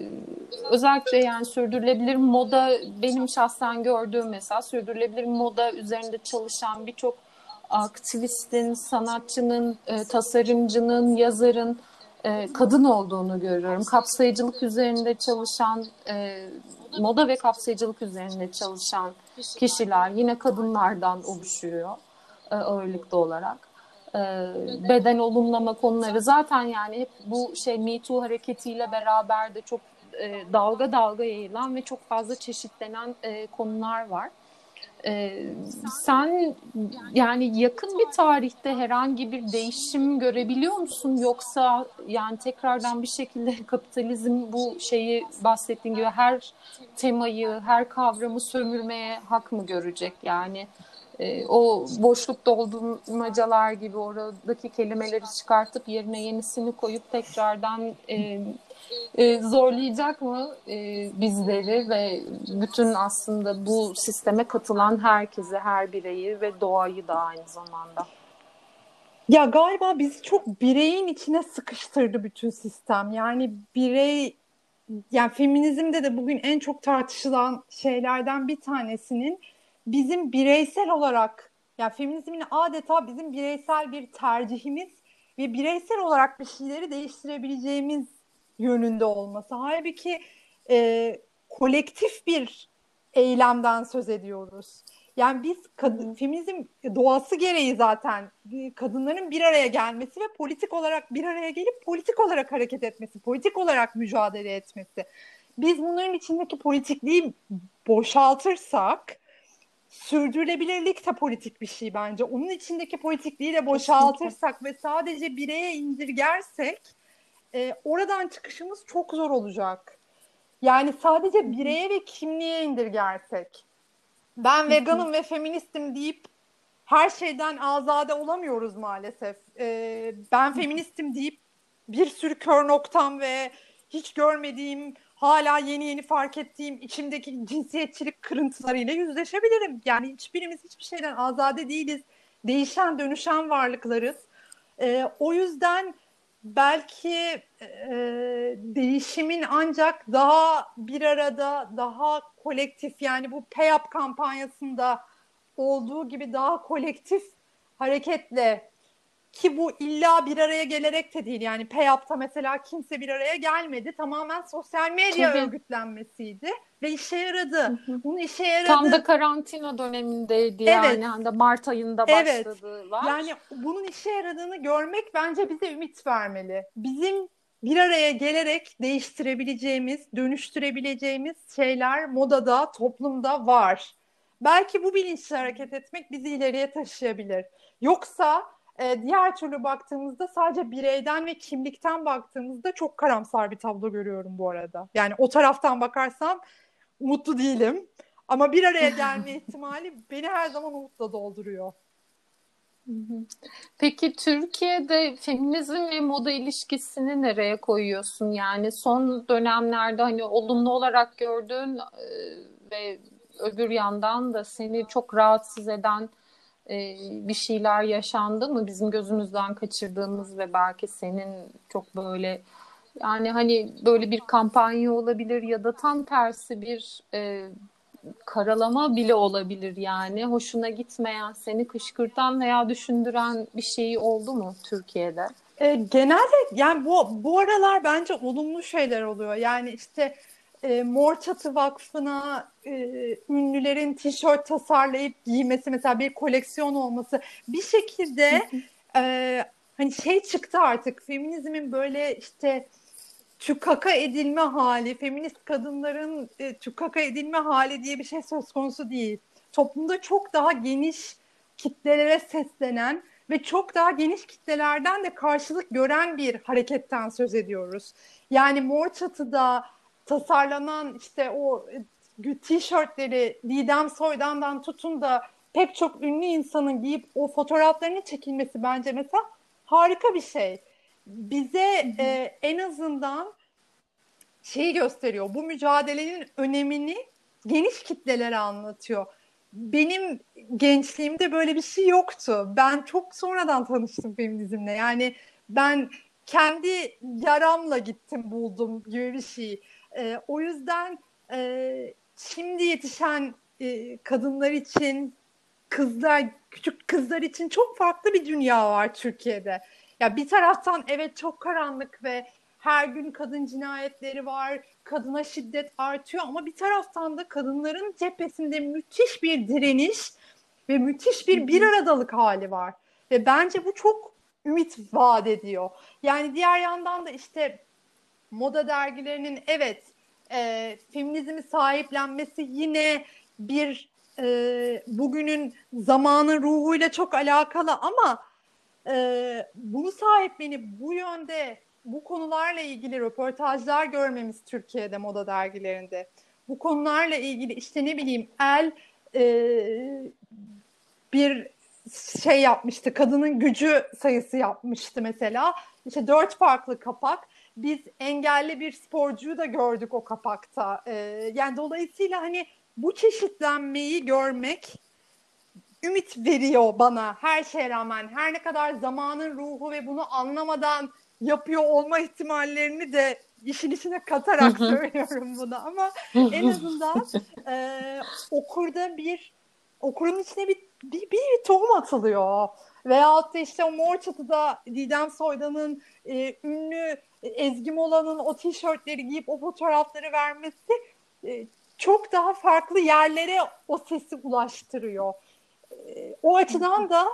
özellikle yani sürdürülebilir moda benim şahsen gördüğüm mesela sürdürülebilir moda üzerinde çalışan birçok aktivistin, sanatçının, e, tasarımcının, yazarın e, kadın olduğunu görüyorum. Kapsayıcılık üzerinde çalışan, e, moda ve kapsayıcılık üzerinde çalışan kişiler yine kadınlardan oluşuyor e, ağırlıklı olarak. E, beden olumlama konuları zaten yani hep bu şey Me Too hareketiyle beraber de çok e, dalga dalga yayılan ve çok fazla çeşitlenen e, konular var. Ee, sen yani yakın bir tarihte herhangi bir değişim görebiliyor musun yoksa yani tekrardan bir şekilde kapitalizm bu şeyi bahsettiğin gibi her temayı, her kavramı sömürmeye hak mı görecek yani? E, o boşluk doldurmacalar gibi oradaki kelimeleri çıkartıp yerine yenisini koyup tekrardan e, e, zorlayacak mı e, bizleri ve bütün aslında bu sisteme katılan herkese, her bireyi ve doğayı da aynı zamanda? Ya galiba bizi çok bireyin içine sıkıştırdı bütün sistem. Yani birey yani feminizmde de bugün en çok tartışılan şeylerden bir tanesinin bizim bireysel olarak yani feminizmin adeta bizim bireysel bir tercihimiz ve bireysel olarak bir şeyleri değiştirebileceğimiz yönünde olması. Halbuki e, kolektif bir eylemden söz ediyoruz. Yani biz kadın, feminizm doğası gereği zaten kadınların bir araya gelmesi ve politik olarak bir araya gelip politik olarak hareket etmesi, politik olarak mücadele etmesi. Biz bunların içindeki politikliği boşaltırsak sürdürülebilirlik de politik bir şey bence. Onun içindeki politikliği de boşaltırsak ve sadece bireye indirgersek e, oradan çıkışımız çok zor olacak. Yani sadece bireye ve kimliğe indirgersek. Ben veganım ve feministim deyip her şeyden azade olamıyoruz maalesef. E, ben feministim deyip bir sürü kör noktam ve hiç görmediğim, hala yeni yeni fark ettiğim içimdeki cinsiyetçilik kırıntılarıyla yüzleşebilirim. Yani hiçbirimiz hiçbir şeyden azade değiliz. Değişen, dönüşen varlıklarız. E, o yüzden belki e, değişimin ancak daha bir arada, daha kolektif yani bu PEYAP kampanyasında olduğu gibi daha kolektif hareketle ki bu illa bir araya gelerek de değil. Yani PEYAP'ta mesela kimse bir araya gelmedi. Tamamen sosyal medya Tabii. örgütlenmesiydi ve işe yaradı. Bunun işe yaradı. Tam da karantina dönemindeydi evet. yani. Hem de Mart ayında evet. başladılar. Yani bunun işe yaradığını görmek bence bize ümit vermeli. Bizim bir araya gelerek değiştirebileceğimiz, dönüştürebileceğimiz şeyler modada, toplumda var. Belki bu bilinçle hareket etmek bizi ileriye taşıyabilir. Yoksa e, diğer türlü baktığımızda sadece bireyden ve kimlikten baktığımızda çok karamsar bir tablo görüyorum bu arada. Yani o taraftan bakarsam mutlu değilim. Ama bir araya gelme ihtimali beni her zaman umutla dolduruyor. Peki Türkiye'de feminizm ve moda ilişkisini nereye koyuyorsun? Yani son dönemlerde hani olumlu olarak gördüğün e, ve öbür yandan da seni çok rahatsız eden e, bir şeyler yaşandı mı? Bizim gözümüzden kaçırdığımız ve belki senin çok böyle yani hani böyle bir kampanya olabilir ya da tam tersi bir e, karalama bile olabilir yani. Hoşuna gitmeyen, seni kışkırtan veya düşündüren bir şey oldu mu Türkiye'de? E, genelde yani bu bu aralar bence olumlu şeyler oluyor. Yani işte e, Mor Çatı Vakfı'na e, ünlülerin tişört tasarlayıp giymesi mesela bir koleksiyon olması bir şekilde e, hani şey çıktı artık feminizmin böyle işte tükaka edilme hali, feminist kadınların e, tükaka edilme hali diye bir şey söz konusu değil. Toplumda çok daha geniş kitlelere seslenen ve çok daha geniş kitlelerden de karşılık gören bir hareketten söz ediyoruz. Yani Mor Çatı'da tasarlanan işte o e, tişörtleri Didem Soydan'dan tutun da pek çok ünlü insanın giyip o fotoğraflarını çekilmesi bence mesela harika bir şey bize e, en azından şeyi gösteriyor. Bu mücadelenin önemini geniş kitlelere anlatıyor. Benim gençliğimde böyle bir şey yoktu. Ben çok sonradan tanıştım feminizmle. Yani ben kendi yaramla gittim buldum gibi bir şey. E, o yüzden e, şimdi yetişen e, kadınlar için, kızlar, küçük kızlar için çok farklı bir dünya var Türkiye'de. Ya bir taraftan evet çok karanlık ve her gün kadın cinayetleri var, kadına şiddet artıyor ama bir taraftan da kadınların cephesinde müthiş bir direniş ve müthiş bir bir aradalık hali var. Ve bence bu çok ümit vaat ediyor. Yani diğer yandan da işte moda dergilerinin evet e, feminizmi sahiplenmesi yine bir e, bugünün zamanın ruhuyla çok alakalı ama e, bunu sahiplenip bu yönde bu konularla ilgili röportajlar görmemiz Türkiye'de moda dergilerinde. Bu konularla ilgili işte ne bileyim El e, bir şey yapmıştı. Kadının gücü sayısı yapmıştı mesela. İşte dört farklı kapak. Biz engelli bir sporcuyu da gördük o kapakta. E, yani dolayısıyla hani bu çeşitlenmeyi görmek ümit veriyor bana her şeye rağmen. Her ne kadar zamanın ruhu ve bunu anlamadan yapıyor olma ihtimallerini de işin içine katarak söylüyorum bunu ama en azından e, okurda bir okurun içine bir, bir, bir, bir tohum atılıyor. Veyahut da işte o Mor Çatı'da Didem Soydan'ın e, ünlü Ezgi Mola'nın o tişörtleri giyip o fotoğrafları vermesi e, çok daha farklı yerlere o sesi ulaştırıyor. E, o açıdan da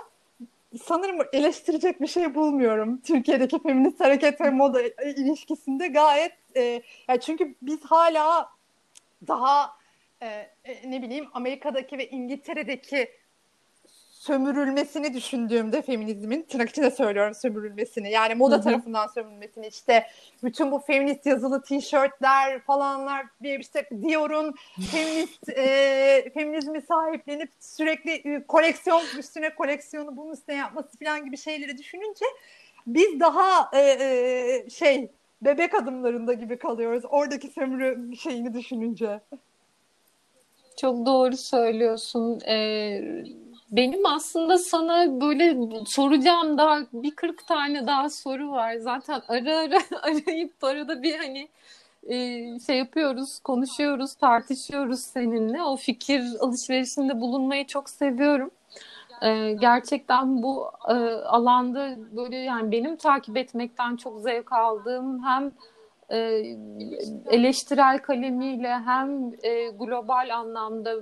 sanırım eleştirecek bir şey bulmuyorum. Türkiye'deki feminist hareket ve moda ilişkisinde gayet e, çünkü biz hala daha ne bileyim Amerika'daki ve İngiltere'deki sömürülmesini düşündüğümde feminizmin tırnak içinde söylüyorum sömürülmesini yani moda Hı-hı. tarafından sömürülmesini işte bütün bu feminist yazılı tişörtler falanlar bir işte Dior'un feminist e, feminizmi sahiplenip sürekli e, koleksiyon üstüne koleksiyonu bunun üstüne yapması falan gibi şeyleri düşününce biz daha e, e, şey bebek adımlarında gibi kalıyoruz oradaki sömürü şeyini düşününce. Çok doğru söylüyorsun. Ee, benim aslında sana böyle soracağım daha bir kırk tane daha soru var. Zaten ara ara arayıp arada bir hani e, şey yapıyoruz, konuşuyoruz, tartışıyoruz seninle. O fikir alışverişinde bulunmayı çok seviyorum. Ee, gerçekten bu e, alanda böyle yani benim takip etmekten çok zevk aldığım hem e, eleştirel kalemiyle hem e, global anlamda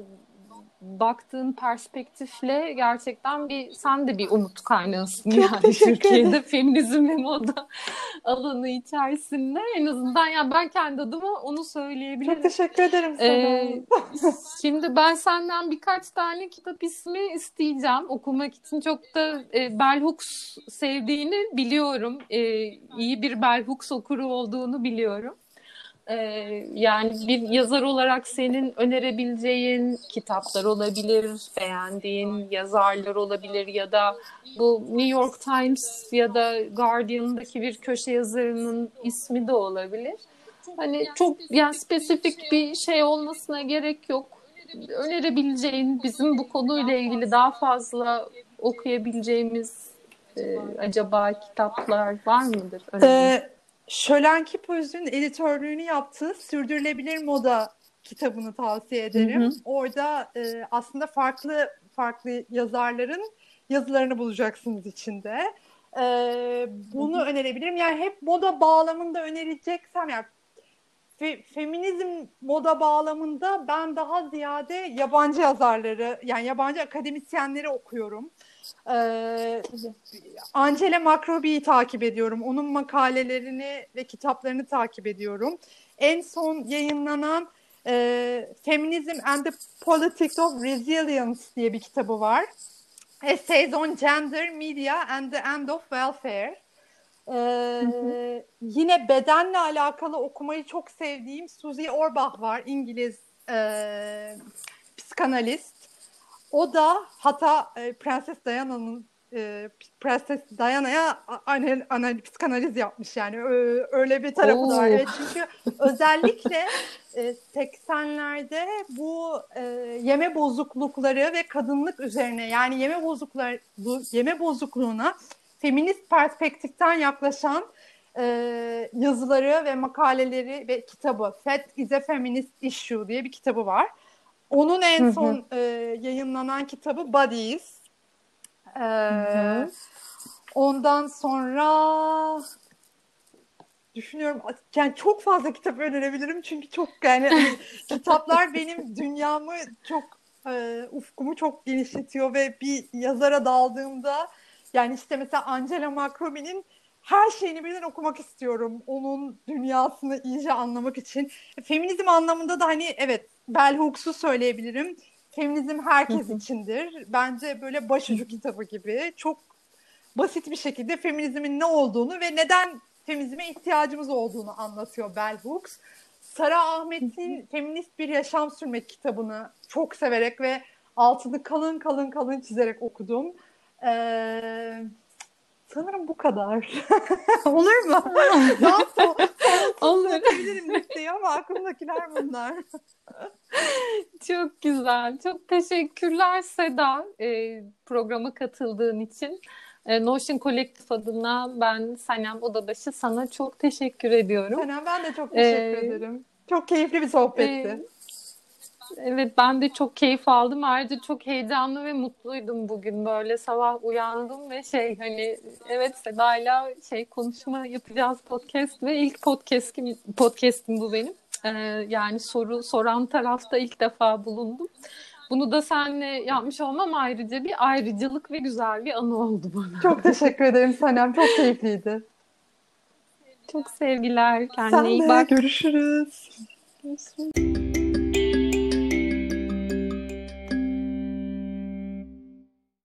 baktığın perspektifle gerçekten bir sen de bir umut kaynağısın Çok yani Türkiye'de feminizm ve moda alanı içerisinde en azından ya ben kendi adıma onu söyleyebilirim. Çok teşekkür ederim sana. Ee, şimdi ben senden birkaç tane kitap ismi isteyeceğim okumak için çok da e, Bell Hooks sevdiğini biliyorum. E, iyi bir Bell Hooks okuru olduğunu biliyorum. Ee, yani bir yazar olarak senin önerebileceğin kitaplar olabilir, beğendiğin yazarlar olabilir ya da bu New York Times ya da Guardian'daki bir köşe yazarının ismi de olabilir. Hani çok yani spesifik bir şey olmasına gerek yok. Önerebileceğin bizim bu konuyla ilgili daha fazla okuyabileceğimiz e, acaba kitaplar var mıdır? Ee, Şölen Kipöz'ün editörlüğünü yaptığı Sürdürülebilir Moda kitabını tavsiye ederim. Hı hı. Orada e, aslında farklı farklı yazarların yazılarını bulacaksınız içinde. E, bunu hı hı. önerebilirim. Yani hep moda bağlamında önereceksem yani fe, feminizm moda bağlamında ben daha ziyade yabancı yazarları yani yabancı akademisyenleri okuyorum. Ee, Angela Macrobi'yi takip ediyorum. Onun makalelerini ve kitaplarını takip ediyorum. En son yayınlanan e, Feminism and the Politics of Resilience diye bir kitabı var. Essays on Gender, Media and the End of Welfare. Ee, Yine bedenle alakalı okumayı çok sevdiğim Suzy Orbach var. İngiliz e, psikanalist. O da hatta e, Prenses Diana'nın e, Prenses Diana'ya anal, anal, psikanaliz yapmış yani Ö, öyle bir tarafı da var. Evet, çünkü özellikle e, 80'lerde bu e, yeme bozuklukları ve kadınlık üzerine yani yeme bozuklukları yeme bozukluğuna feminist perspektiften yaklaşan e, yazıları ve makaleleri ve kitabı Fat is a Feminist Issue diye bir kitabı var. Onun en son hı hı. E, yayınlanan kitabı Bodies. E, hı. Ondan sonra düşünüyorum yani çok fazla kitap önerebilirim çünkü çok yani kitaplar benim dünyamı çok e, ufkumu çok genişletiyor ve bir yazara daldığımda yani işte mesela Angela Macrobi'nin her şeyini birden okumak istiyorum. Onun dünyasını iyice anlamak için. Feminizm anlamında da hani evet Bell Hooks'u söyleyebilirim. Feminizm herkes içindir. Bence böyle başucu kitabı gibi çok basit bir şekilde feminizmin ne olduğunu ve neden feminizme ihtiyacımız olduğunu anlatıyor Bell Hooks. Sara Ahmet'in Feminist Bir Yaşam Sürmek kitabını çok severek ve altını kalın kalın kalın çizerek okudum. Ee, sanırım bu kadar. Olur mu? Daha so Olur. Listeyi ama aklımdakiler bunlar. Çok güzel. Çok teşekkürler Seda e, programa katıldığın için. E, Notion Kolektif adına ben Sanem Odabaşı sana çok teşekkür ediyorum. Sanem ben de çok teşekkür ee, ederim. Çok keyifli bir sohbetti. E, Evet ben de çok keyif aldım. Ayrıca çok heyecanlı ve mutluydum bugün. Böyle sabah uyandım ve şey hani evet Seda'yla şey konuşma yapacağız podcast ve ilk podcast'im podcast'im bu benim. Ee, yani soru soran tarafta ilk defa bulundum. Bunu da seninle yapmış olmam ayrıca bir ayrıcalık ve güzel bir anı oldu bana. Çok teşekkür ederim Sanem. Çok keyifliydi. Çok sevgiler. Kendine Sen iyi de. bak. Görüşürüz. Görüşürüz.